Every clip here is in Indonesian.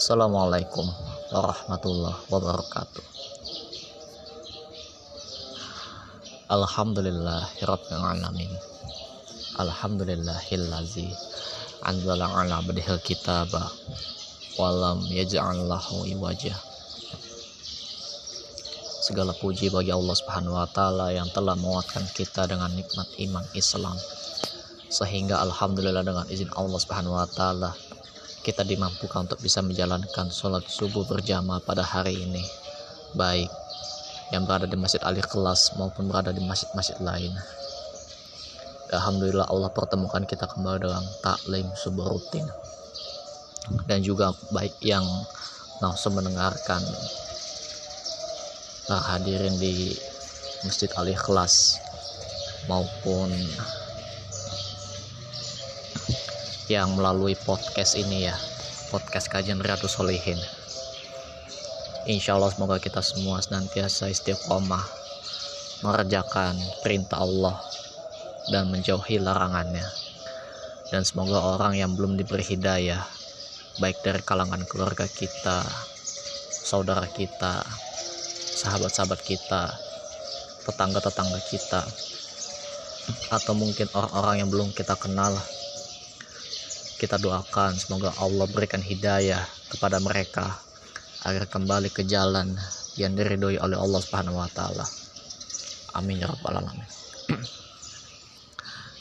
Assalamualaikum warahmatullahi wabarakatuh. Alhamdulillahirabbil alamin. Alhamdulillahillazi anzala ala abdihil kitaba walam yaj'al lahu iwaja. Segala puji bagi Allah Subhanahu wa taala yang telah menguatkan kita dengan nikmat iman Islam sehingga alhamdulillah dengan izin Allah Subhanahu wa taala kita dimampukan untuk bisa menjalankan sholat subuh berjamaah pada hari ini. Baik yang berada di Masjid Ali Kelas maupun berada di masjid-masjid lain. Alhamdulillah Allah pertemukan kita kembali dalam taklim subuh rutin. Dan juga baik yang langsung mendengarkan hadirin di Masjid Ali Kelas maupun yang melalui podcast ini ya. Podcast kajian Riyadus Solihin Insya Allah semoga kita semua senantiasa istiqomah mengerjakan perintah Allah dan menjauhi larangannya. Dan semoga orang yang belum diberi hidayah baik dari kalangan keluarga kita saudara kita sahabat-sahabat kita tetangga-tetangga kita atau mungkin orang-orang yang belum kita kenal kita doakan semoga Allah berikan hidayah kepada mereka agar kembali ke jalan yang diridhoi oleh Allah Subhanahu wa taala. Amin ya rabbal alamin.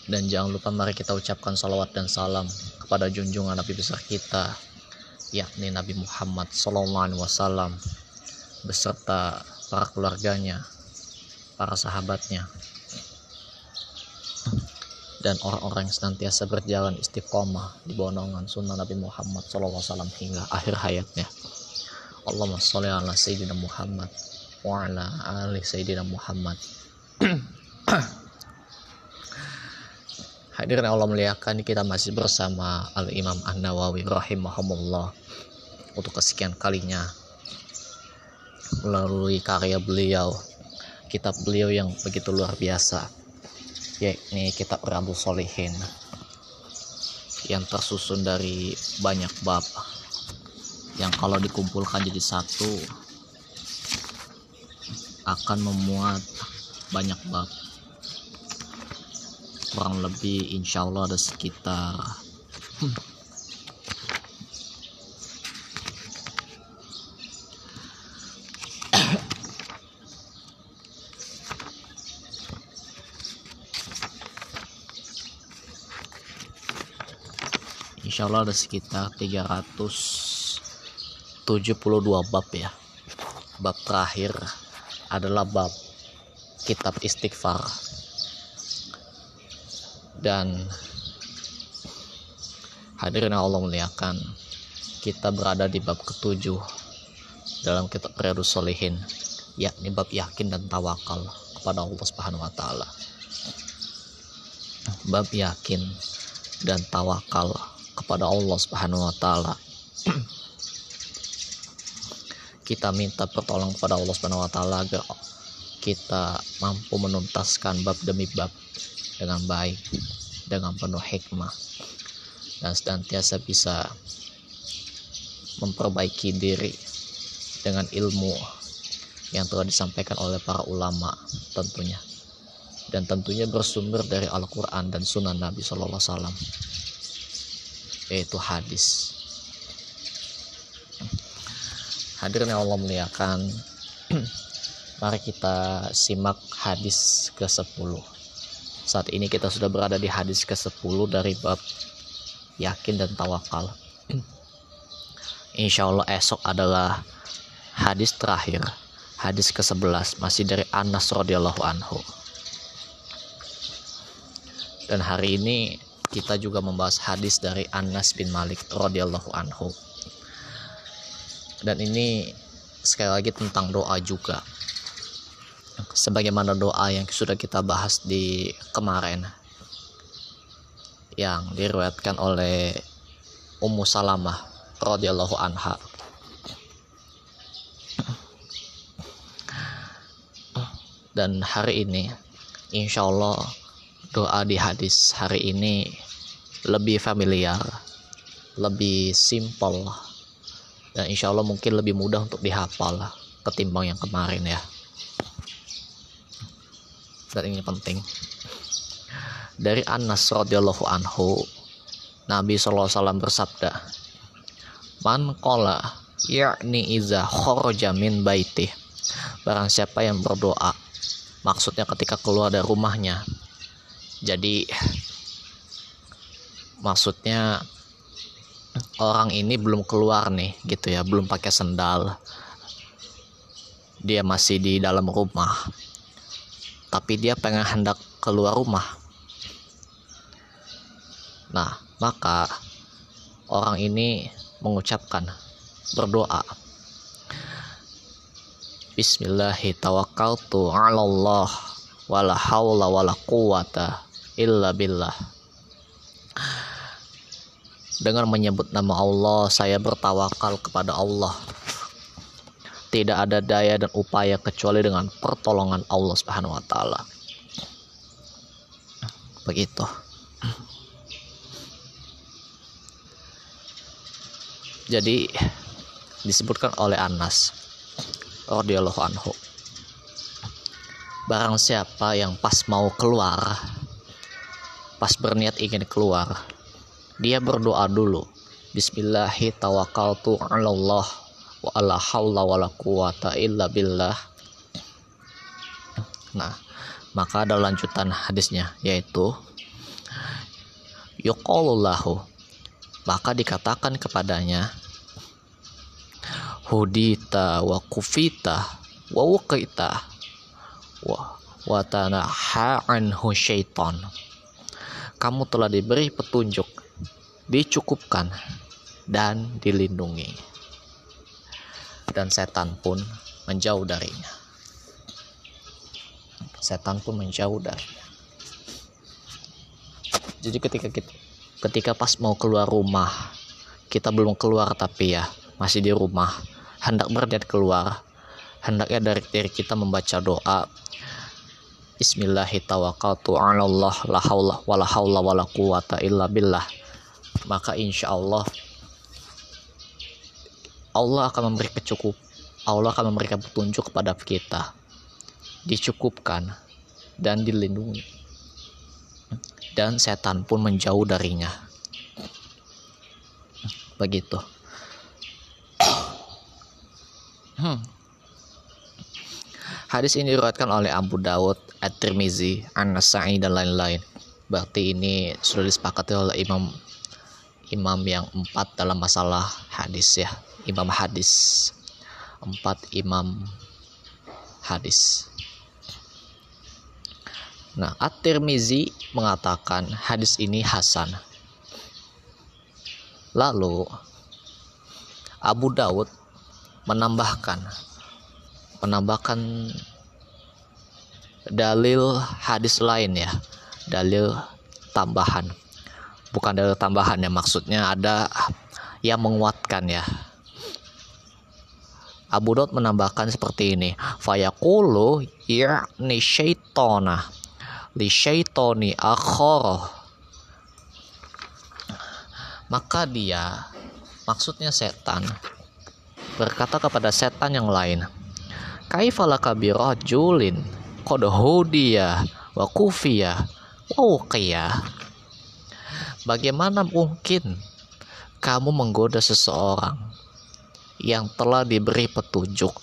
Dan jangan lupa mari kita ucapkan salawat dan salam kepada junjungan Nabi besar kita yakni Nabi Muhammad sallallahu alaihi wasallam beserta para keluarganya, para sahabatnya, dan orang-orang yang senantiasa berjalan istiqomah di bawah naungan sunnah Nabi Muhammad SAW hingga akhir hayatnya. Allahumma sholli ala Sayyidina Muhammad wa ala ali Sayyidina Muhammad. Hadirin Allah muliakan kita masih bersama Al Imam An Nawawi rahimahumullah untuk kesekian kalinya melalui karya beliau kitab beliau yang begitu luar biasa yakni kitab Riyadhus Solihin yang tersusun dari banyak bab. Yang kalau dikumpulkan jadi satu akan memuat banyak bab. Kurang lebih insya Allah ada sekitar Insya Allah ada sekitar 372 bab ya. Bab terakhir adalah bab kitab istighfar. Dan hadirin Allah muliakan kita berada di bab ketujuh dalam kitab Riyadus Solihin yakni bab yakin dan tawakal kepada Allah Subhanahu wa taala. Bab yakin dan tawakal kepada Allah Subhanahu wa taala. kita minta pertolongan kepada Allah Subhanahu wa taala agar kita mampu menuntaskan bab demi bab dengan baik, dengan penuh hikmah dan senantiasa bisa memperbaiki diri dengan ilmu yang telah disampaikan oleh para ulama tentunya dan tentunya bersumber dari Al-Quran dan Sunnah Nabi Sallallahu Alaihi Wasallam yaitu hadis. Hadirin yang Allah muliakan. Mari kita simak hadis ke-10 saat ini kita sudah berada di hadis ke-10 dari bab yakin dan tawakal. Insya Allah esok adalah hadis terakhir hadis ke-11 masih dari Anas radhiyallahu anhu. Dan hari ini kita juga membahas hadis dari Anas bin Malik radhiyallahu anhu. Dan ini sekali lagi tentang doa juga. Sebagaimana doa yang sudah kita bahas di kemarin yang diriwayatkan oleh Ummu Salamah radhiyallahu anha. Dan hari ini insya Allah doa di hadis hari ini lebih familiar, lebih simple, dan insya Allah mungkin lebih mudah untuk dihafal ketimbang yang kemarin ya. Dan ini penting. Dari Anas radhiyallahu anhu Nabi SAW bersabda man qala yakni iza kharaja min baiti barang siapa yang berdoa maksudnya ketika keluar dari rumahnya jadi maksudnya orang ini belum keluar nih gitu ya belum pakai sendal. Dia masih di dalam rumah. Tapi dia pengen hendak keluar rumah. Nah maka orang ini mengucapkan berdoa. Bismillahirrahmanirrahim 'ala Allah wala haula wala quwata illa billah dengan menyebut nama Allah, saya bertawakal kepada Allah. Tidak ada daya dan upaya kecuali dengan pertolongan Allah Subhanahu wa taala. Begitu. Jadi disebutkan oleh Anas radhiyallahu anhu. Barang siapa yang pas mau keluar, pas berniat ingin keluar, dia berdoa dulu. Bismillahirrahmanirrahim wa ala haula wala quwata illa billah. Nah maka ada lanjutan hadisnya yaitu yuqalullahu maka dikatakan kepadanya hudita wa kufita wa wuqita wa wa tanaha anhu syaitan kamu telah diberi petunjuk dicukupkan dan dilindungi. Dan setan pun menjauh darinya. Setan pun menjauh darinya. Jadi ketika kita ketika pas mau keluar rumah kita belum keluar tapi ya masih di rumah hendak berniat keluar hendaknya dari diri kita membaca doa Bismillahirrahmanirrahim. Maka insya Allah Allah akan memberi kecukup Allah akan memberikan petunjuk kepada kita. Dicukupkan dan dilindungi. Dan setan pun menjauh darinya. Begitu. Hmm. hadis ini diriwayatkan oleh Abu Dawud At-Tirmizi An-Nasai dan lain-lain. Berarti ini sudah disepakati oleh Imam imam yang empat dalam masalah hadis ya. Imam hadis. Empat imam hadis. Nah At-Tirmizi mengatakan hadis ini hasan. Lalu Abu Daud menambahkan menambahkan dalil hadis lain ya. Dalil tambahan. Bukan dalil tambahan ya maksudnya ada yang menguatkan ya. Abu Daud menambahkan seperti ini. Fayaqulu ya'ni syaitona. Li syaitoni akhara. Maka dia maksudnya setan berkata kepada setan yang lain kaifalaka birajulin qad hudiya wa kufiya wa uqiya Bagaimana mungkin kamu menggoda seseorang yang telah diberi petunjuk,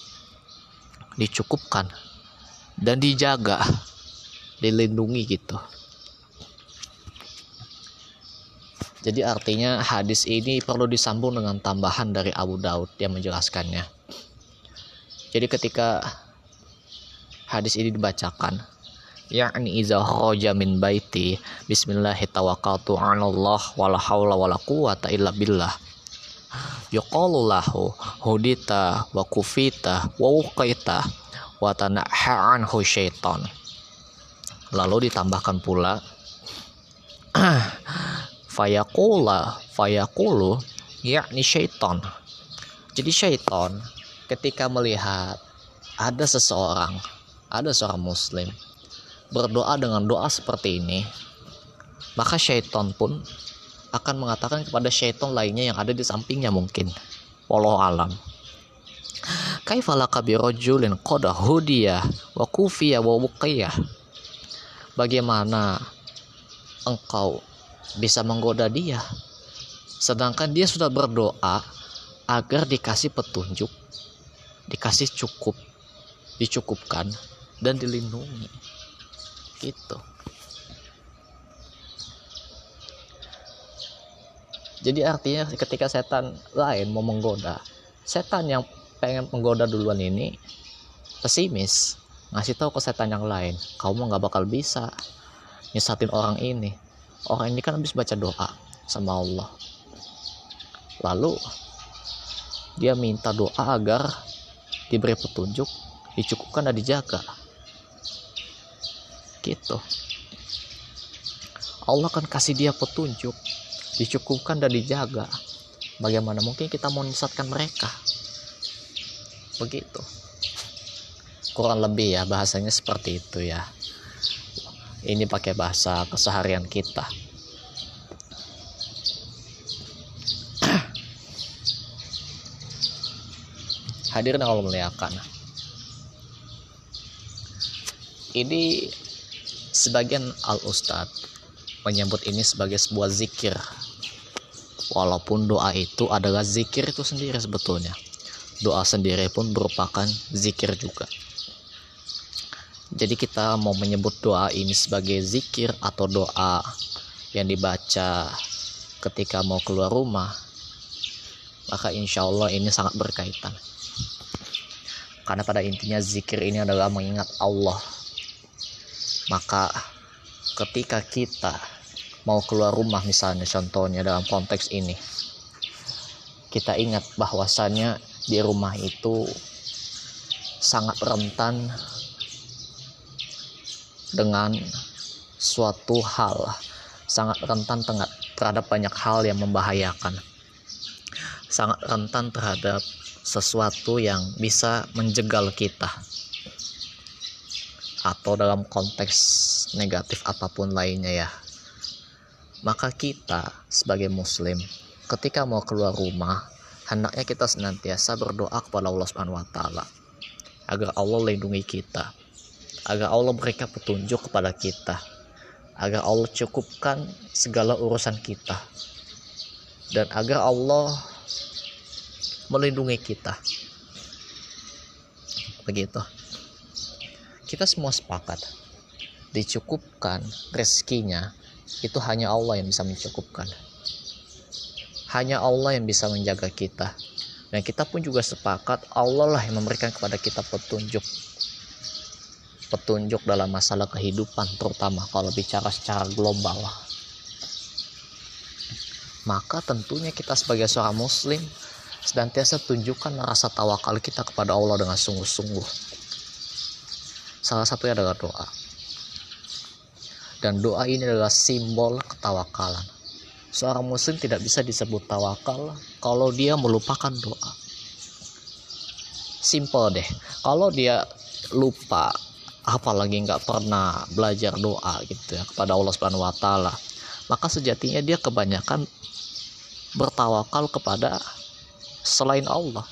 dicukupkan, dan dijaga, dilindungi gitu. Jadi artinya hadis ini perlu disambung dengan tambahan dari Abu Daud yang menjelaskannya. Jadi ketika hadis ini dibacakan, yakni iza kharaja min baiti bismillahi tawakkaltu 'ala Allah wala haula wala quwata illa billah. Yuqalu lahu hudita wa kufita wa uqaita wa tanaha anhu syaitan. Lalu ditambahkan pula fayaqula fayaqulu yakni syaitan. Jadi syaitan ketika melihat ada seseorang ada seorang muslim berdoa dengan doa seperti ini, maka syaitan pun akan mengatakan kepada syaitan lainnya yang ada di sampingnya mungkin. wallahu alam. Kaifalaka birojulin qada hudiya wa kufiya wa wuqiyah bagaimana engkau bisa menggoda dia? Sedangkan dia sudah berdoa agar dikasih petunjuk dikasih cukup dicukupkan dan dilindungi. Gitu. Jadi artinya ketika setan lain mau menggoda setan yang pengen menggoda duluan ini pesimis ngasih tahu ke setan yang lain kamu nggak bakal bisa nyesatin orang ini. Orang ini kan habis baca doa sama Allah. Lalu dia minta doa agar diberi petunjuk dicukupkan dan dijaga gitu. Allah akan kasih dia petunjuk dicukupkan dan dijaga. Bagaimana mungkin kita mau menyesatkan mereka? Begitu. Kurang lebih ya bahasanya seperti itu ya. Ini pakai bahasa keseharian kita. Hadirin Allah muliakan. Ini sebagian al ustad menyebut ini sebagai sebuah zikir. Walaupun doa itu adalah zikir itu sendiri sebetulnya. Doa sendiri pun merupakan zikir juga. Jadi kita mau menyebut doa ini sebagai zikir atau doa yang dibaca ketika mau keluar rumah maka insya Allah ini sangat berkaitan. Karena pada intinya zikir ini adalah mengingat Allah maka ketika kita mau keluar rumah misalnya contohnya dalam konteks ini kita ingat bahwasannya di rumah itu sangat rentan dengan suatu hal sangat rentan terhadap banyak hal yang membahayakan. Sangat rentan terhadap sesuatu yang bisa menjegal kita atau dalam konteks negatif apa pun lainnya ya maka kita sebagai muslim ketika mau keluar rumah hendaknya kita senantiasa berdoa kepada Allah Subhanahu wa taala agar Allah lindungi kita agar Allah berikan petunjuk kepada kita agar Allah cukupkan segala urusan kita dan agar Allah melindungi kita. Begitu kita semua sepakat dicukupkan rezekinya itu hanya Allah yang bisa mencukupkan. Hanya Allah yang bisa menjaga kita. Dan kita pun juga sepakat Allah lah yang memberikan kepada kita petunjuk. Petunjuk dalam masalah kehidupan terutama kalau bicara secara global. Maka tentunya kita sebagai seorang muslim senantiasa tunjukkan rasa tawakal kita kepada Allah dengan sungguh-sungguh. Salah satunya adalah doa. Dan doa ini adalah simbol ketawakalan. Seorang muslim tidak bisa disebut tawakal kalau dia melupakan doa. Simple deh. Kalau dia lupa, apalagi nggak pernah belajar doa gitu ya kepada Allah Subhanahu wa taala, maka sejatinya dia kebanyakan bertawakal kepada selain Allah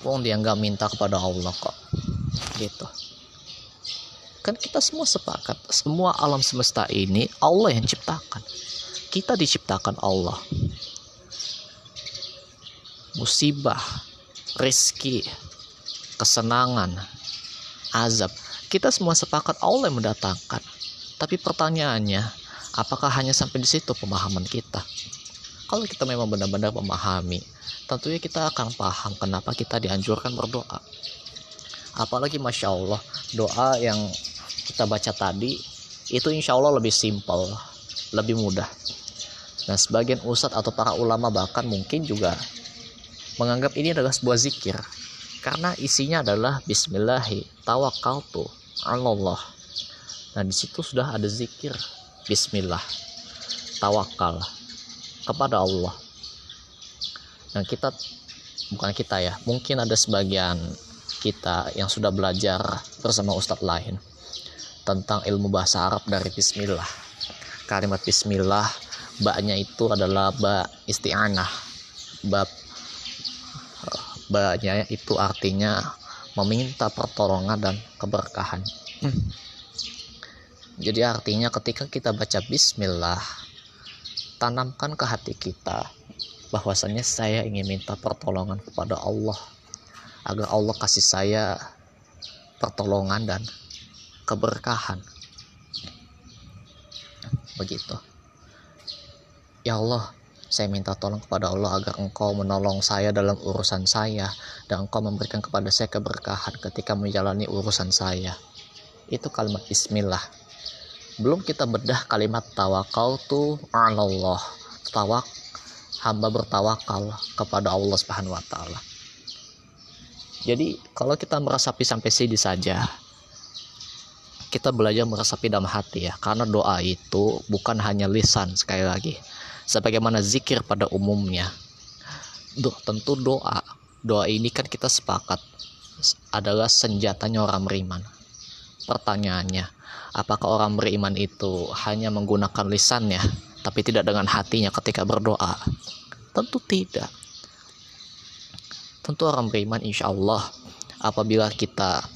Wong dia nggak minta kepada Allah kok gitu. Kan kita semua sepakat semua alam semesta ini Allah yang ciptakan. Kita diciptakan Allah. Musibah rizki kesenangan azab. Kita semua sepakat Allah yang mendatangkan. Tapi pertanyaannya apakah hanya sampai di situ pemahaman kita? Kalau kita memang benar-benar memahami tentunya kita akan paham kenapa kita dianjurkan berdoa apalagi masya Allah doa yang kita baca tadi itu insya Allah lebih simpel lebih mudah. Dan sebagian ustadz atau para ulama bahkan mungkin juga menganggap ini adalah sebuah zikir. Karena isinya adalah Bismillahi tawakkaltu Allah nah di situ sudah ada zikir Bismillah tawakal kepada Allah. Dan kita bukan kita ya mungkin ada sebagian kita yang sudah belajar bersama ustadz lain tentang ilmu bahasa Arab dari Bismillah. Kalimat Bismillah baknya itu adalah ba isti'anah. Bab banyak itu artinya meminta pertolongan dan keberkahan. Hmm. jadi artinya ketika kita baca bismillah tanamkan ke hati kita bahwasanya saya ingin minta pertolongan kepada Allah agar Allah kasih saya pertolongan dan keberkahan begitu ya Allah saya minta tolong kepada Allah agar engkau menolong saya dalam urusan saya dan engkau memberikan kepada saya keberkahan ketika menjalani urusan saya. Itu kalimat bismillah. Belum kita bedah kalimat tawakal tu Allah. Tawak hamba bertawakal kepada Allah Subhanahu wa taala. Jadi kalau kita meresapi sampai sini saja, kita belajar meresapi dalam hati ya, karena doa itu bukan hanya lisan sekali lagi, sebagaimana zikir pada umumnya. Duh, tentu doa. Doa ini kan kita sepakat adalah senjatanya orang beriman. Pertanyaannya apakah orang beriman itu hanya menggunakan lisannya tapi tidak dengan hatinya ketika berdoa? Tentu tidak tentu orang beriman insya Allah apabila kita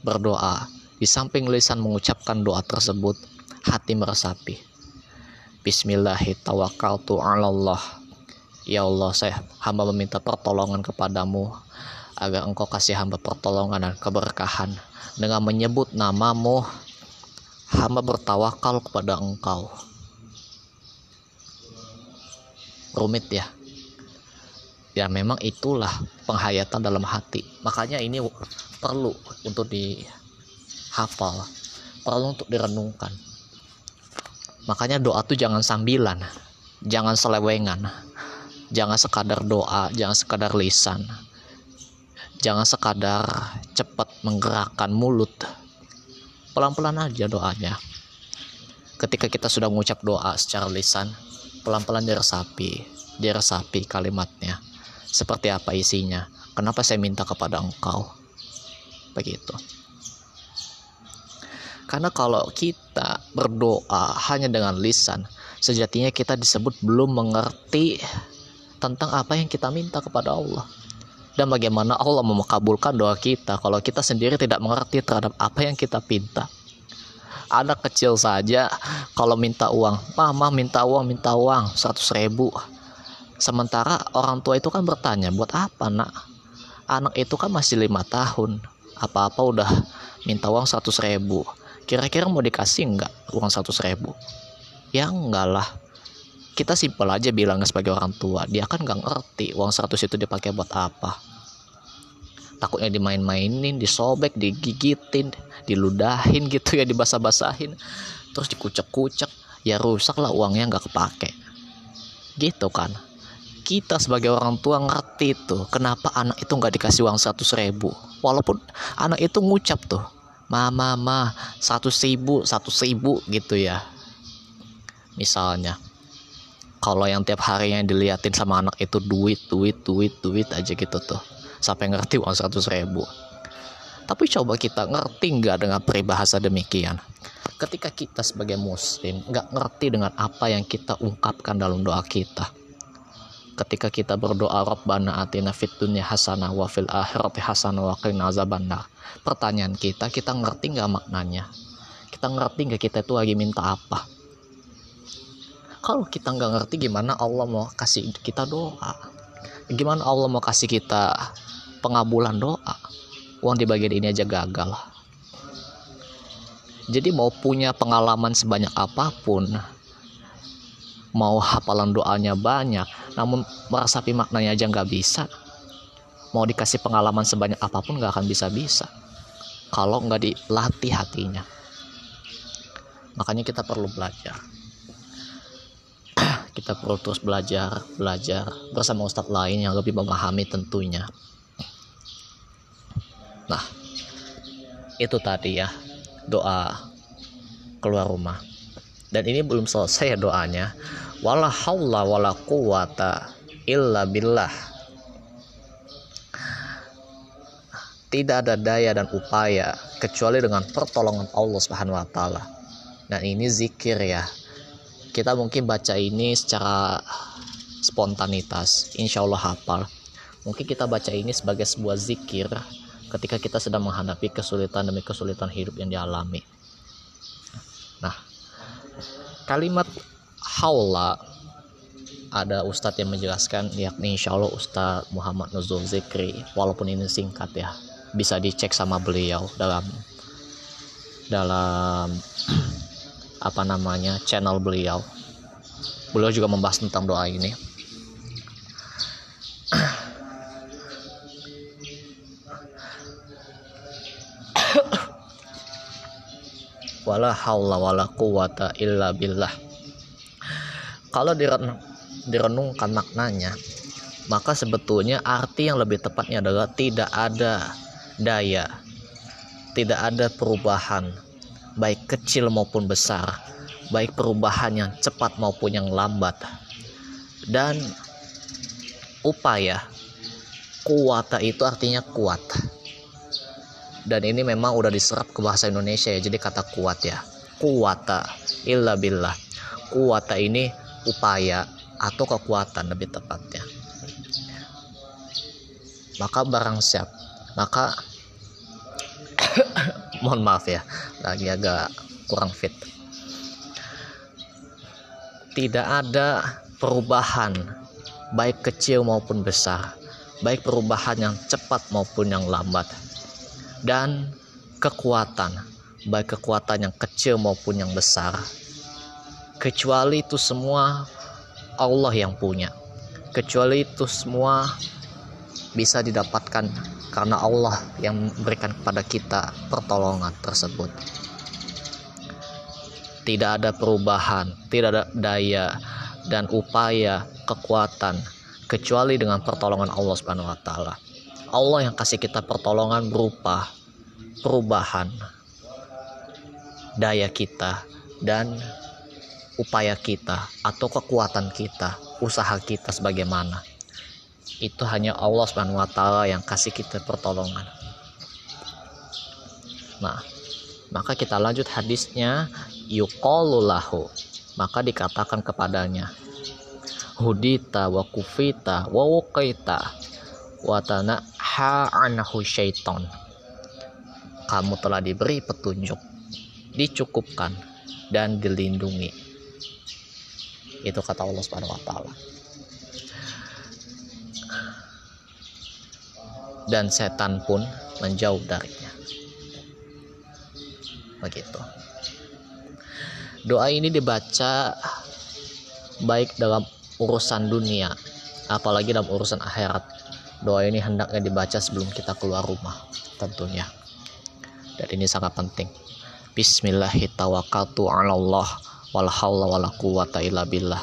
berdoa di samping lisan mengucapkan doa tersebut hati meresapi Bismillahirrahmanirrahim. Ya Allah, saya hamba meminta pertolongan kepadamu agar engkau kasih hamba pertolongan dan keberkahan. Dengan menyebut namamu hamba bertawakal kepada engkau. Rumit ya ya memang itulah penghayatan dalam hati. Makanya ini perlu untuk dihafal perlu untuk direnungkan. Makanya doa tuh jangan sambilan jangan selewengan jangan sekadar doa jangan sekadar lisan jangan sekadar cepat menggerakkan mulut. Pelan-pelan aja doanya. Ketika kita sudah mengucap doa secara lisan pelan-pelan diresapi diresapi kalimatnya seperti apa isinya kenapa saya minta kepada engkau begitu karena kalau kita berdoa hanya dengan lisan, sejatinya kita disebut belum mengerti tentang apa yang kita minta kepada Allah. Dan bagaimana Allah memekabulkan doa kita kalau kita sendiri tidak mengerti terhadap apa yang kita minta. Anak kecil saja kalau minta uang, mama minta uang, minta uang 100 ribu. Sementara orang tua itu kan bertanya, buat apa nak? Anak itu kan masih lima tahun, apa-apa udah minta uang 100 ribu. Kira-kira mau dikasih nggak uang satu ribu? Ya enggak lah. Kita simpel aja bilangnya sebagai orang tua. Dia kan nggak ngerti uang 100 itu dipakai buat apa. Takutnya dimain-mainin disobek digigitin diludahin gitu ya dibasah-basahin terus dikucek-kucek. Ya rusak lah uangnya nggak kepake. Gitu kan kita sebagai orang tua ngerti tuh kenapa anak itu nggak dikasih uang 100 ribu. Walaupun anak itu ngucap tuh mama mah satu ribu satu ribu gitu ya. Misalnya kalau yang tiap hari yang diliatin sama anak itu duit duit duit duit aja gitu tuh sampai ngerti uang seratus ribu. Tapi coba kita ngerti nggak dengan peribahasa demikian? Ketika kita sebagai muslim nggak ngerti dengan apa yang kita ungkapkan dalam doa kita ketika kita berdoa Rabbana atina fid dunya hasanah wa fil akhirati hasanah wa qina azabannar. Pertanyaan kita, kita ngerti nggak maknanya? Kita ngerti nggak kita itu lagi minta apa? Kalau kita nggak ngerti gimana Allah mau kasih kita doa? Gimana Allah mau kasih kita pengabulan doa? Uang di bagian ini aja gagal. Jadi mau punya pengalaman sebanyak apa pun, mau hafalan doanya banyak namun merasapi maknanya aja nggak bisa. Mau dikasih pengalaman sebanyak apa pun nggak akan bisa-bisa kalau nggak dilatih hatinya. Makanya kita perlu belajar. Kita perlu terus belajar belajar bersama ustadz lain yang lebih memahami tentunya. Nah itu tadi ya doa keluar rumah dan ini belum selesai ya doanya wala haula wala quwata illa billah tidak ada daya dan upaya kecuali dengan pertolongan Allah Subhanahu wa taala. Dan ini zikir ya. Kita mungkin baca ini secara spontanitas, insya Allah hafal. mungkin kita baca ini sebagai sebuah zikir ketika kita sedang menghadapi kesulitan demi kesulitan hidup yang dialami kalimat haula ada ustadz yang menjelaskan yakni insya Allah Ustadz Muhammad Nuzul Zikri walaupun ini singkat ya bisa dicek sama beliau dalam dalam apa namanya channel beliau. Beliau juga membahas tentang doa ini wala haula wala quwata illa billah. Kalau direnung, direnungkan maknanya maka sebetulnya arti yang lebih tepatnya adalah tidak ada daya tidak ada perubahan baik kecil maupun besar baik perubahan yang cepat maupun yang lambat. Dan upaya kuwata itu artinya kuat dan ini memang udah diserap ke bahasa Indonesia ya jadi kata kuat ya. Kuwata illa billah. Kuwata ini upaya atau kekuatan lebih tepatnya. Maka barang siap maka mohon maaf ya lagi agak kurang fit. Tidak ada perubahan baik kecil maupun besar. Baik perubahan yang cepat maupun yang lambat dan kekuatan, baik kekuatan yang kecil maupun yang besar. Kecuali itu semua Allah yang punya. Kecuali itu semua bisa didapatkan karena Allah yang memberikan kepada kita pertolongan tersebut. Tidak ada perubahan, tidak ada daya dan upaya kekuatan kecuali dengan pertolongan Allah Subhanahu wa taala. Allah yang kasih kita pertolongan berupa perubahan daya kita dan upaya kita atau kekuatan kita, usaha kita sebagaimana. Itu hanya Allah Subhanahu wa taala yang kasih kita pertolongan. Nah, maka kita lanjut hadisnya yuqalulahu. Maka dikatakan kepadanya hudita wa kufita wa wuqaita watana anhu syaiton kamu telah diberi petunjuk dicukupkan dan dilindungi. Itu kata Allah Subhanahu wa taala. Dan setan pun menjauh darinya. Begitu. Doa ini dibaca baik dalam urusan dunia apalagi dalam urusan akhirat Doa ini hendaknya dibaca sebelum kita keluar rumah tentunya. Dan ini sangat penting. Bismillahirrahmanirrahim.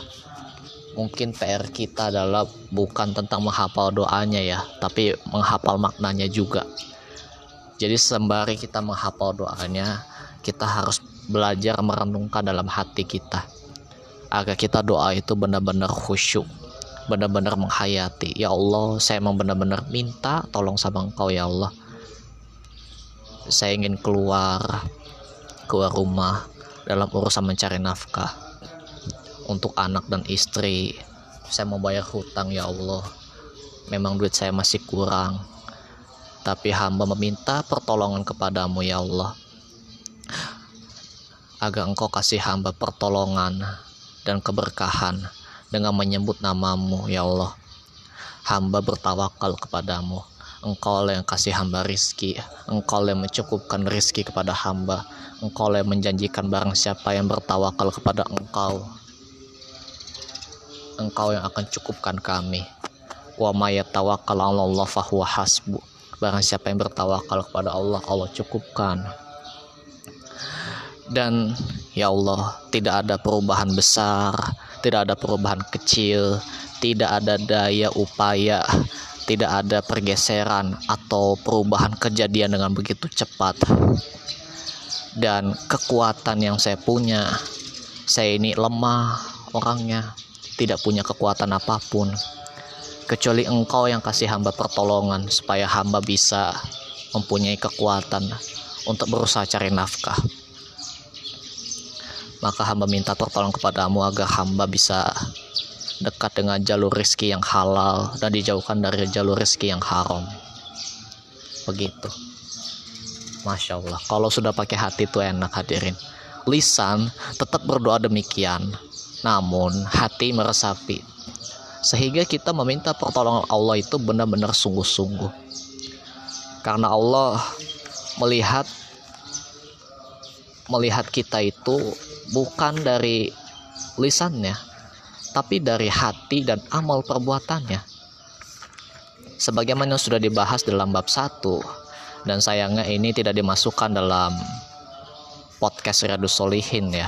Mungkin PR kita adalah bukan tentang menghafal doanya ya, tapi menghafal maknanya juga. Jadi sembari kita menghafal doanya, kita harus belajar merenungkan dalam hati kita agar kita doa itu benar-benar khusyuk benar-benar menghayati. Ya Allah saya memang benar-benar minta tolong sama engkau ya Allah. Saya ingin keluar keluar rumah dalam urusan mencari nafkah untuk anak dan istri. Saya mau bayar hutang ya Allah. Memang duit saya masih kurang. Tapi hamba meminta pertolongan kepadamu ya Allah. Agar engkau kasih hamba pertolongan dan keberkahan dengan menyebut namamu ya Allah. Hamba bertawakal kepadamu. Engkau yang kasih hamba rizki. Engkau yang mencukupkan rizki kepada hamba. Engkau yang menjanjikan barang siapa yang bertawakal kepada engkau. Engkau yang akan cukupkan kami. Wa mayatawakal Allah fahuwa hasbu. Barang siapa yang bertawakal kepada Allah Allah cukupkan. Dan ya Allah tidak ada perubahan besar tidak ada perubahan kecil, tidak ada daya upaya, tidak ada pergeseran atau perubahan kejadian dengan begitu cepat. Dan kekuatan yang saya punya, saya ini lemah orangnya, tidak punya kekuatan apa pun. Kecuali engkau yang kasih hamba pertolongan supaya hamba bisa mempunyai kekuatan untuk berusaha cari nafkah maka hamba minta pertolongan kepadamu agar hamba bisa dekat dengan jalur rezeki yang halal dan dijauhkan dari jalur rezeki yang haram. Begitu. Masya Allah. Kalau sudah pakai hati itu enak hadirin. Lisan tetap berdoa demikian. Namun hati meresapi. Sehingga kita meminta pertolongan Allah itu benar-benar sungguh-sungguh. Karena Allah melihat melihat kita itu bukan dari lisannya tapi dari hati dan amal perbuatannya. Sebagaimana sudah dibahas dalam bab 1 dan sayangnya ini tidak dimasukkan dalam podcast Riyadus Solihin ya.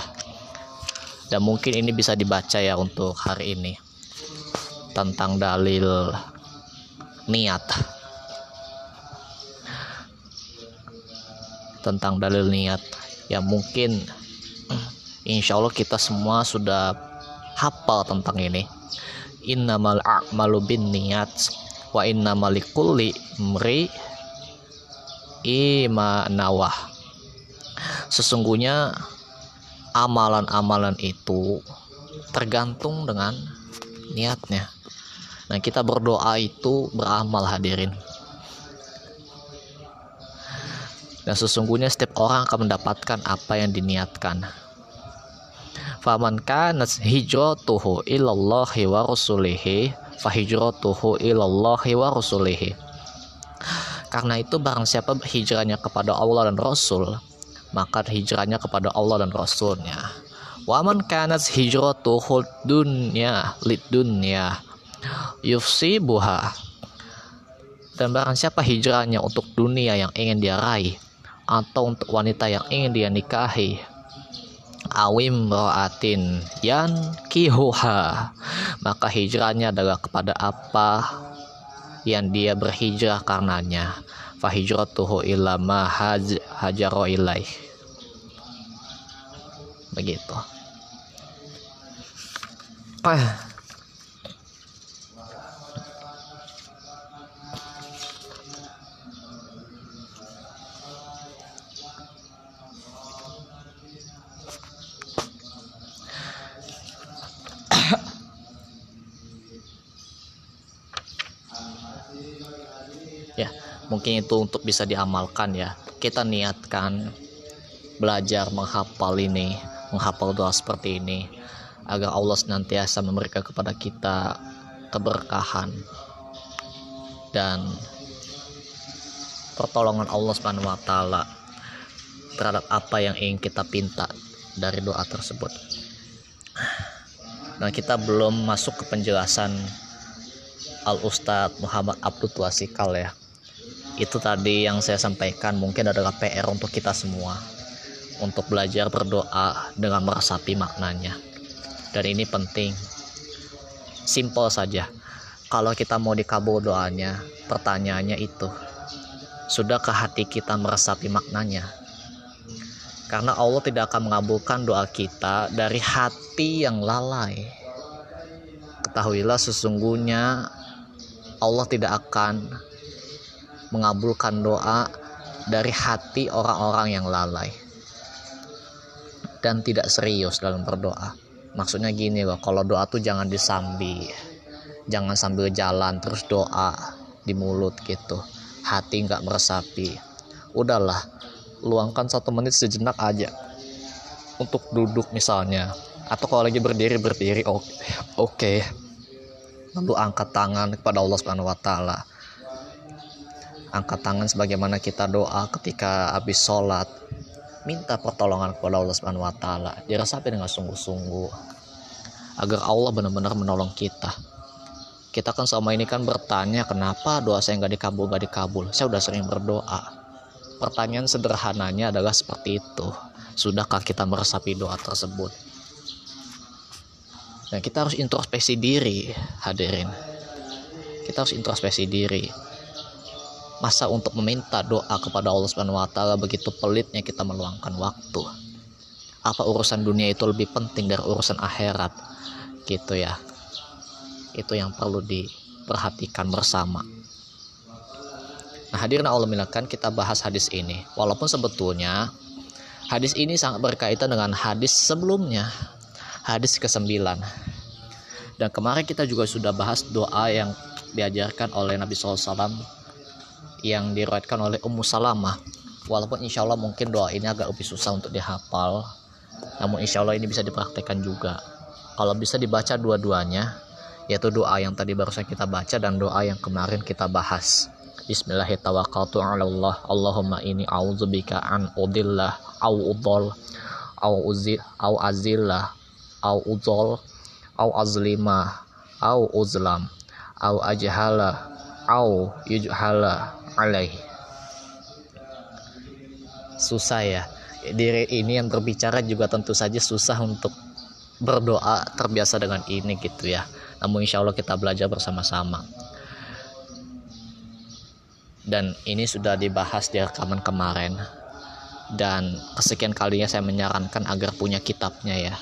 Dan mungkin ini bisa dibaca ya untuk hari ini. Tentang dalil niat. Tentang dalil niat. Ya mungkin insya Allah kita semua sudah hafal tentang ini. Innamal a'malu bin niat wa innamal mri imanawah. Sesungguhnya amalan-amalan itu tergantung dengan niatnya. Nah kita berdoa itu beramal hadirin. Dan sesungguhnya setiap orang akan mendapatkan apa yang diniatkan faman kanat hijratuhu ilallahi wa rasulihi fahijratuhu ilallahi wa rasulihi karena itu barang siapa hijrahnya kepada Allah dan Rasul maka hijrahnya kepada Allah dan Rasulnya. Waman kanat hijratuhu dunya lid dunya yufsibuha. Dan barang siapa hijrahnya untuk dunia yang ingin dia raih atau untuk wanita yang ingin dia nikahi awim roatin yan kihuha. Maka hijrahnya adalah kepada apa yang dia berhijrah karenanya. Fahijratuhu ila ma haj hajaro ilaih. Begitu. Ah mungkin itu untuk bisa diamalkan ya kita niatkan belajar menghafal ini menghafal doa seperti ini agar Allah senantiasa memberikan kepada kita keberkahan dan pertolongan Allah Subhanahu wa taala terhadap apa yang ingin kita pinta dari doa tersebut. Nah, kita belum masuk ke penjelasan Al Ustadz Muhammad Abdul Tuasikal ya itu tadi yang saya sampaikan mungkin adalah PR untuk kita semua. Untuk belajar berdoa dengan meresapi maknanya. Dan ini penting. Simple saja. Kalau kita mau dikabul doanya pertanyaannya itu. Sudah ke hati kita meresapi maknanya? Karena Allah tidak akan mengabulkan doa kita dari hati yang lalai. Ketahuilah sesungguhnya Allah tidak akan mengabulkan doa dari hati orang-orang yang lalai dan tidak serius dalam berdoa. Maksudnya gini loh, kalau doa tuh jangan disambi, jangan sambil jalan terus doa di mulut gitu, hati nggak meresapi. Udahlah, luangkan satu menit sejenak aja untuk duduk misalnya, atau kalau lagi berdiri berdiri oke, okay. lalu angkat tangan kepada Allah Subhanahu Wa Taala angkat tangan sebagaimana kita doa ketika habis sholat. Minta pertolongan kepada Allah Subhanahu wa taala. Dirasapi dengan sungguh-sungguh? Agar Allah benar-benar menolong kita. Kita kan selama ini kan bertanya kenapa doa saya nggak dikabul nggak dikabul? Saya udah sering berdoa. Pertanyaan sederhananya adalah seperti itu. Sudahkah kita meresapi doa tersebut? Dan kita harus introspeksi diri hadirin. Kita harus introspeksi diri Masa untuk meminta doa kepada Allah Subhanahu wa taala begitu pelitnya kita meluangkan waktu. Apa urusan dunia itu lebih penting dari urusan akhirat? Gitu ya. Itu yang perlu diperhatikan bersama. Nah, hadirin Allah milakan kita bahas hadis ini. Walaupun sebetulnya hadis ini sangat berkaitan dengan hadis sebelumnya. Hadis ke-9 dan kemarin kita juga sudah bahas doa yang diajarkan oleh Nabi SAW yang diriwayatkan oleh Ummu Salamah. Walaupun insya Allah mungkin doa ini agak lebih susah untuk dihafal namun insya Allah ini bisa dipraktekkan juga. Kalau bisa dibaca dua-duanya yaitu doa yang tadi barusan kita baca dan doa yang kemarin kita bahas. Bismillahirrahmanirrahim. Allahumma ini a'udzubika an udillah au udol au uzil au azillah au uzol au azlima au uzlam au ajhala au yujhala alaih susah ya. Diri ini yang berbicara juga tentu saja susah untuk berdoa terbiasa dengan ini gitu ya. Namun insya Allah kita belajar bersama-sama. Dan ini sudah dibahas di rekaman kemarin. Dan kesekian kalinya saya menyarankan agar punya kitabnya ya.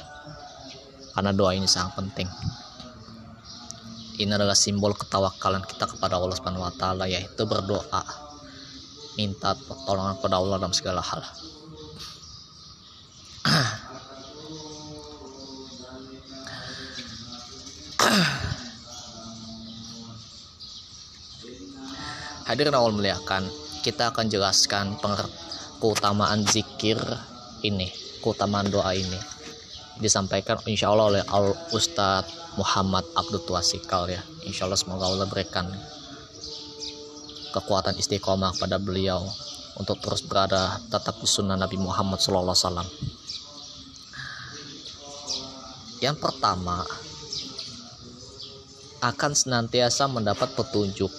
Karena doa ini sangat penting ini adalah simbol ketawakalan kita kepada Allah Subhanahu wa taala yaitu berdoa minta pertolongan kepada Allah dalam segala hal Hadirin awal melihatkan kita akan jelaskan keutamaan zikir ini, keutamaan doa ini. Disampaikan insya Allah oleh Al Ustadz Muhammad Abdul Tuasikal ya. Insya Allah semoga Allah berikan kekuatan istiqomah pada beliau untuk terus berada tetap di sunnah Nabi Muhammad SAW. Yang pertama, akan senantiasa mendapat petunjuk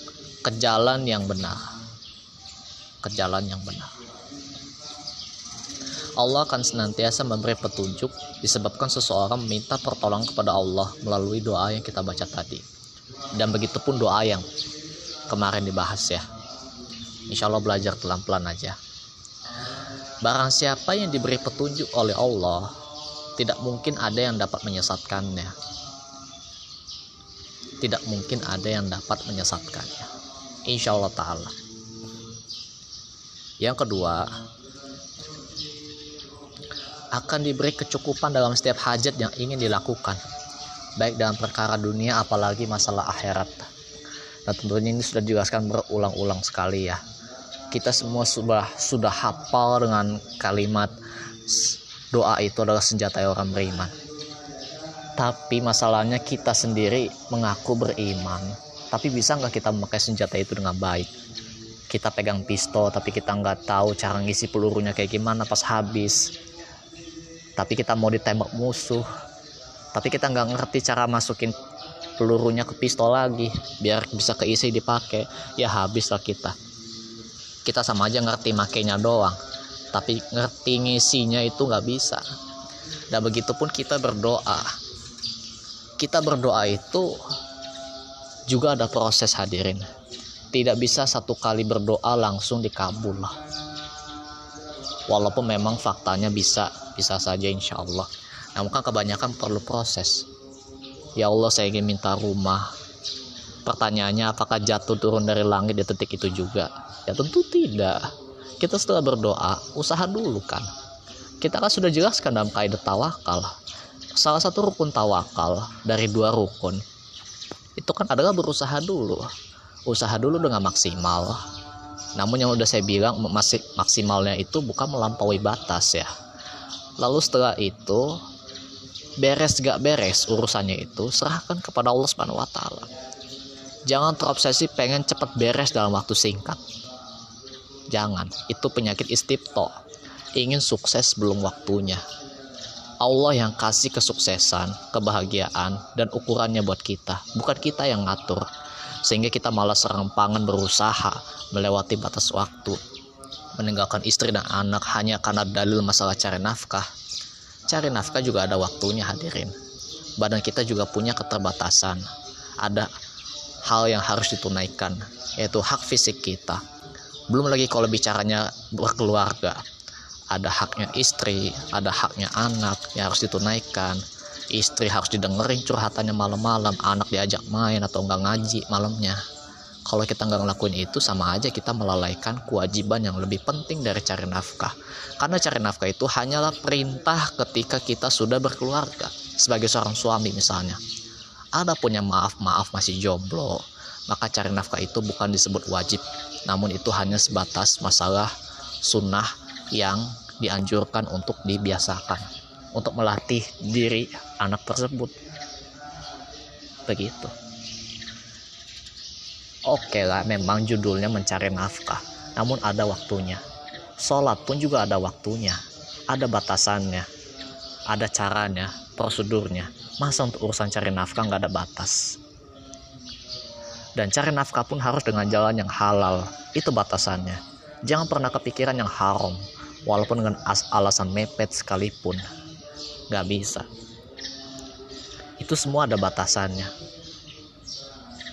ke jalan yang benar ke jalan yang benar Allah akan senantiasa memberi petunjuk disebabkan seseorang meminta pertolongan kepada Allah melalui doa yang kita baca tadi. Dan begitu pun doa yang kemarin dibahas ya. Insya Allah belajar pelan-pelan aja. Barang siapa yang diberi petunjuk oleh Allah tidak mungkin ada yang dapat menyesatkannya. Tidak mungkin ada yang dapat menyesatkannya. Insya Allah ta'ala. Yang kedua akan diberi kecukupan dalam setiap hajat yang ingin dilakukan. Baik dalam perkara dunia apalagi masalah akhirat. Nah tentunya ini sudah dijelaskan berulang-ulang sekali ya. Kita semua sudah sudah hafal dengan kalimat doa itu adalah senjata orang beriman. Tapi masalahnya kita sendiri mengaku beriman. Tapi bisa nggak kita memakai senjata itu dengan baik? Kita pegang pistol tapi kita nggak tahu cara ngisi pelurunya kayak gimana pas habis tapi kita mau ditembak musuh. Tapi kita nggak ngerti cara masukin pelurunya ke pistol lagi biar bisa keisi dipakai. Ya habis lah kita. Kita sama aja ngerti makainya doang. Tapi ngerti ngisinya itu nggak bisa. Dan begitupun kita berdoa. Kita berdoa itu juga ada proses hadirin. Tidak bisa satu kali berdoa langsung dikabul walaupun memang faktanya bisa bisa saja insya Allah namun kan kebanyakan perlu proses. Ya Allah saya ingin minta rumah. Pertanyaannya apakah jatuh turun dari langit di detik itu juga? Ya tentu tidak. Kita setelah berdoa usaha dulu kan. Kita kan sudah jelaskan dalam kaidah tawakal. Salah satu rukun tawakal dari dua rukun itu kan adalah berusaha dulu. Usaha dulu dengan maksimal namun yang udah saya bilang masih maksimalnya itu bukan melampaui batas ya. Lalu setelah itu beres gak beres urusannya itu serahkan kepada Allah Subhanahu wa taala. Jangan terobsesi pengen cepat beres dalam waktu singkat. Jangan itu penyakit istipto ingin sukses belum waktunya. Allah yang kasih kesuksesan, kebahagiaan, dan ukurannya buat kita, bukan kita yang ngatur. Sehingga kita malah serempangan berusaha melewati batas waktu, meninggalkan istri dan anak hanya karena dalil masalah cari nafkah. Cari nafkah juga ada waktunya hadirin. Badan kita juga punya keterbatasan. Ada hal yang harus ditunaikan, yaitu hak fisik kita. Belum lagi kalau bicaranya berkeluarga, ada haknya istri, ada haknya anak yang harus ditunaikan. Istri harus didengerin curhatannya malam-malam, anak diajak main atau enggak ngaji malamnya. Kalau kita nggak ngelakuin itu sama aja kita melalaikan kewajiban yang lebih penting dari cari nafkah. Karena cari nafkah itu hanyalah perintah ketika kita sudah berkeluarga. Sebagai seorang suami misalnya. ada punya maaf-maaf masih jomblo, maka cari nafkah itu bukan disebut wajib, namun itu hanya sebatas masalah sunnah yang dianjurkan untuk dibiasakan, untuk melatih diri anak tersebut. Begitu. Oke lah, memang judulnya mencari nafkah, namun ada waktunya. Sholat pun juga ada waktunya, ada batasannya, ada caranya, prosedurnya. Masa untuk urusan cari nafkah nggak ada batas? Dan cari nafkah pun harus dengan jalan yang halal. Itu batasannya. Jangan pernah kepikiran yang haram, walaupun dengan alasan mepet sekalipun. Nggak bisa. Itu semua ada batasannya.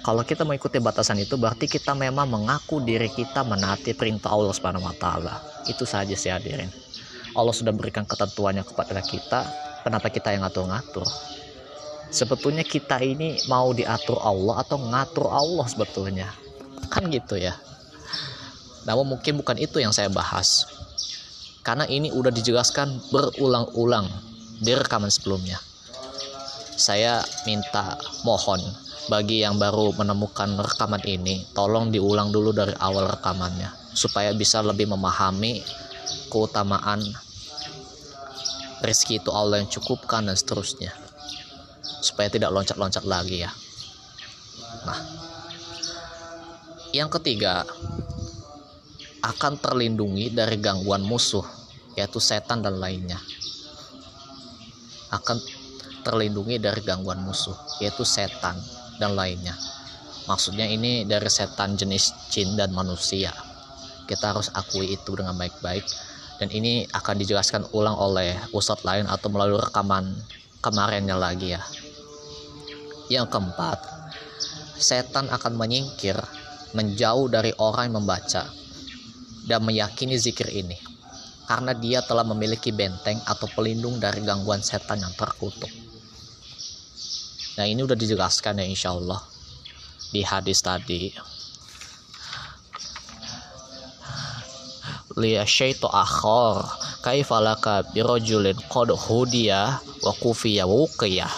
Kalau kita mengikuti batasan itu berarti kita memang mengaku diri kita menaati perintah Allah Subhanahu wa taala. Itu saja sih hadirin. Allah sudah berikan ketentuannya kepada kita, kenapa kita yang ngatur-ngatur? Sebetulnya kita ini mau diatur Allah atau ngatur Allah sebetulnya. Kan gitu ya. Namun mungkin bukan itu yang saya bahas. Karena ini udah dijelaskan berulang-ulang di rekaman sebelumnya. Saya minta mohon bagi yang baru menemukan rekaman ini, tolong diulang dulu dari awal rekamannya supaya bisa lebih memahami keutamaan rezeki itu Allah yang cukupkan dan seterusnya. Supaya tidak loncat-loncat lagi ya. Nah yang ketiga akan terlindungi dari gangguan musuh yaitu setan dan lainnya akan terlindungi dari gangguan musuh yaitu setan dan lainnya. Maksudnya ini dari setan jenis jin dan manusia. Kita harus akui itu dengan baik-baik dan ini akan dijelaskan ulang oleh ustadz lain atau melalui rekaman kemarinnya lagi ya. Yang keempat, setan akan menyingkir, menjauh dari orang yang membaca dan meyakini zikir ini karena dia telah memiliki benteng atau pelindung dari gangguan setan yang terkutuk. Nah ini udah dijelaskan ya insya Allah di hadis tadi. Liya syaitu akhor kaifalaka birojulin qad hudiya wa kufiya wuqiyah.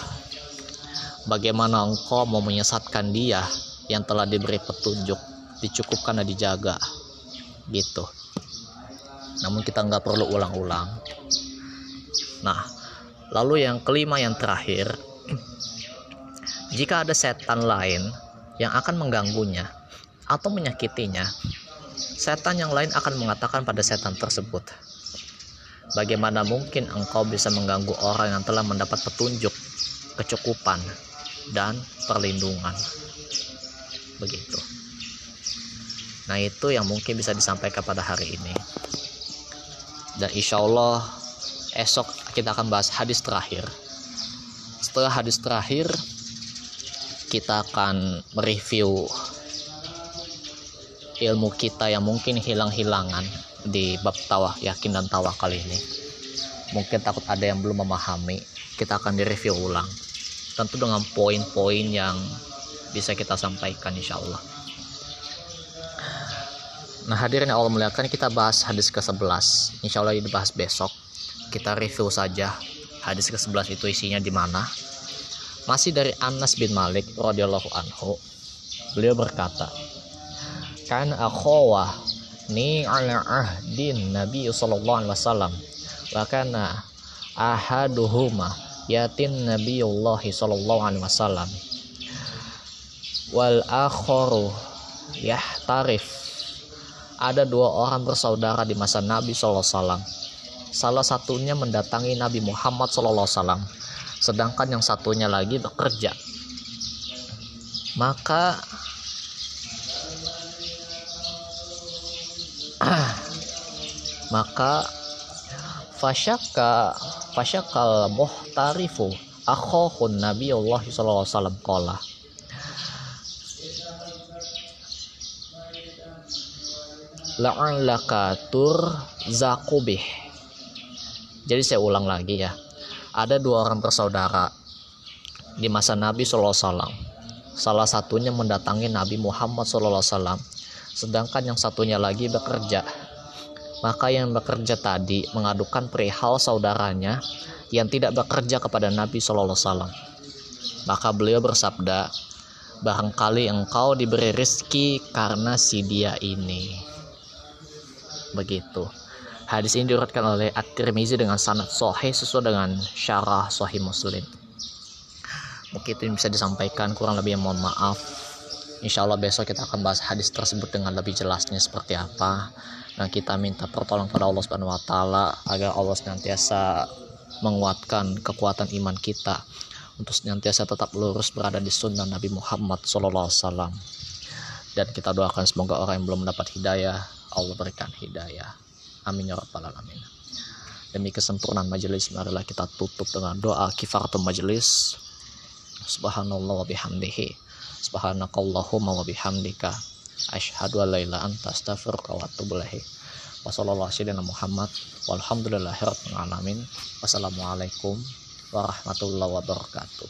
Bagaimana engkau mau menyesatkan dia yang telah diberi petunjuk, dicukupkan dan dijaga. Gitu. Namun kita nggak perlu ulang-ulang. Nah, lalu yang kelima yang terakhir jika ada setan lain yang akan mengganggunya atau menyakitinya, setan yang lain akan mengatakan pada setan tersebut, "Bagaimana mungkin engkau bisa mengganggu orang yang telah mendapat petunjuk, kecukupan, dan perlindungan?" Begitu. Nah, itu yang mungkin bisa disampaikan pada hari ini. Dan insya Allah esok kita akan bahas hadis terakhir. Setelah hadis terakhir, kita akan mereview ilmu kita yang mungkin hilang-hilangan di bab tawah yakin dan tawakal ini. Mungkin takut ada yang belum memahami kita akan direview ulang. Tentu dengan poin-poin yang bisa kita sampaikan insya Allah nah hadirin Allah muliakan kita bahas hadis ke-11 insya Allah dibahas besok kita review saja hadis ke-11 itu isinya di mana masih dari Anas bin Malik radhiyallahu anhu. Beliau berkata, "Kan akhawah ni ala ahdin Nabi sallallahu alaihi wasallam wa kana ahaduhuma yatin Nabiullah sallallahu alaihi wasallam wal akharu yahtarif ada dua orang bersaudara di masa Nabi Sallallahu Alaihi Wasallam. Salah satunya mendatangi Nabi Muhammad Sallallahu Alaihi Wasallam. Sedangkan yang satunya lagi bekerja. Maka maka fasyaka fasyakal muhtarifu akhahun Nabi Allah sallallahu alaihi wasallam la'allaka tur zakubih jadi saya ulang lagi ya ada dua orang bersaudara di masa Nabi SAW. Salah satunya mendatangi Nabi Muhammad SAW, sedangkan yang satunya lagi bekerja. Maka yang bekerja tadi mengadukan perihal saudaranya yang tidak bekerja kepada Nabi SAW. Maka beliau bersabda, barangkali engkau diberi rezeki karena si dia ini. Begitu. Hadis ini diriwayatkan oleh At-Tirmizi dengan sanad sahih sesuai dengan syarah sahih Muslim. Mungkin itu bisa disampaikan kurang lebih mohon maaf. Insya Allah besok kita akan bahas hadis tersebut dengan lebih jelasnya seperti apa. Dan kita minta pertolongan pada Allah Subhanahu wa taala agar Allah senantiasa menguatkan kekuatan iman kita untuk senantiasa tetap lurus berada di sunnah Nabi Muhammad SAW. Dan kita doakan semoga orang yang belum mendapat hidayah, Allah berikan hidayah. Amin ya rabbal alamin. Demi kesempurnaan majelis marilah kita tutup dengan doa kifaratul majelis. Subhanallah wa bihamdihi. Subhanakallahumma wa bihamdika. Asyhadu an la ilaha anta astaghfiruka wa atubu ilaik. Wassalamualaikum warahmatullahi wabarakatuh.